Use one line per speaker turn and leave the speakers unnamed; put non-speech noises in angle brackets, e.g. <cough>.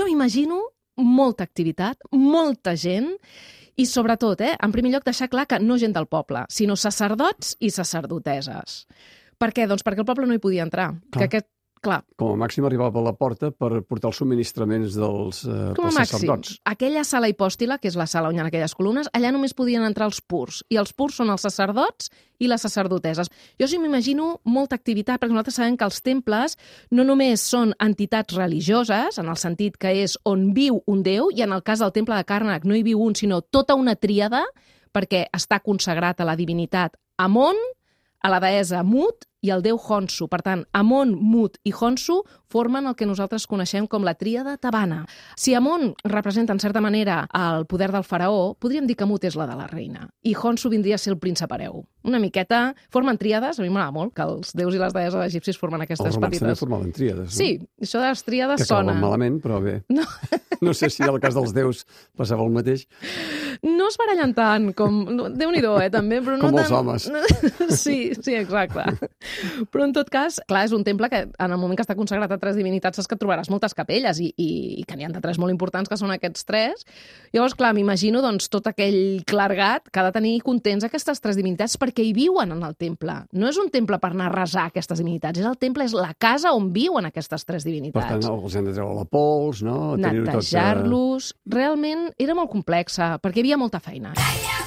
m'imagino molta activitat, molta gent, i sobretot, eh, en primer lloc, deixar clar que no gent del poble, sinó sacerdots i sacerdoteses. Per què? Doncs perquè el poble no hi podia entrar.
Clar.
Que aquest, clar,
Com a màxim arribava a la porta per portar els subministraments dels, eh,
com a màxim,
sacerdots.
aquella sala hipòstila, que és la sala on hi ha aquelles columnes, allà només podien entrar els purs. I els purs són els sacerdots i les sacerdoteses. Jo sí m'imagino molta activitat, perquè nosaltres sabem que els temples no només són entitats religioses, en el sentit que és on viu un déu, i en el cas del temple de Càrnac no hi viu un, sinó tota una tríada, perquè està consagrat a la divinitat Amon, a la deessa Mut i al déu Honsu. Per tant, Amon, Mut i Honsu formen el que nosaltres coneixem com la tríada tabana. Si Amon representa, en certa manera, el poder del faraó, podríem dir que Mut és la de la reina. I Honsu vindria a ser el príncep hereu. Una miqueta... Formen tríades, a mi m'agrada molt que els déus i les deesses egipcis formen
Els
aquestes
romans també
petites...
formaven tríades, no?
Sí, això de les tríades
Que
sona.
malament, però bé.
No. <laughs> <laughs>
no sé si al cas dels déus passava el mateix.
No es barallen tant com... no, Déu-n'hi-do, eh, també, però no
Com els
tant...
homes. <laughs>
Sí, sí, exacte. Però en tot cas, clar, és un temple que en el moment que està consagrat a tres divinitats saps que trobaràs moltes capelles i, i, i que n'hi ha de tres molt importants que són aquests tres. Llavors, clar, m'imagino doncs, tot aquell clergat que ha de tenir contents aquestes tres divinitats perquè hi viuen en el temple. No és un temple per anar a resar aquestes divinitats, és el temple, és la casa on viuen aquestes tres
Per
divinitats
tant, els hem de treure la pols, no? Tenir-ho
netejar-los... Realment era molt complexa, perquè hi havia molta feina.
Calla,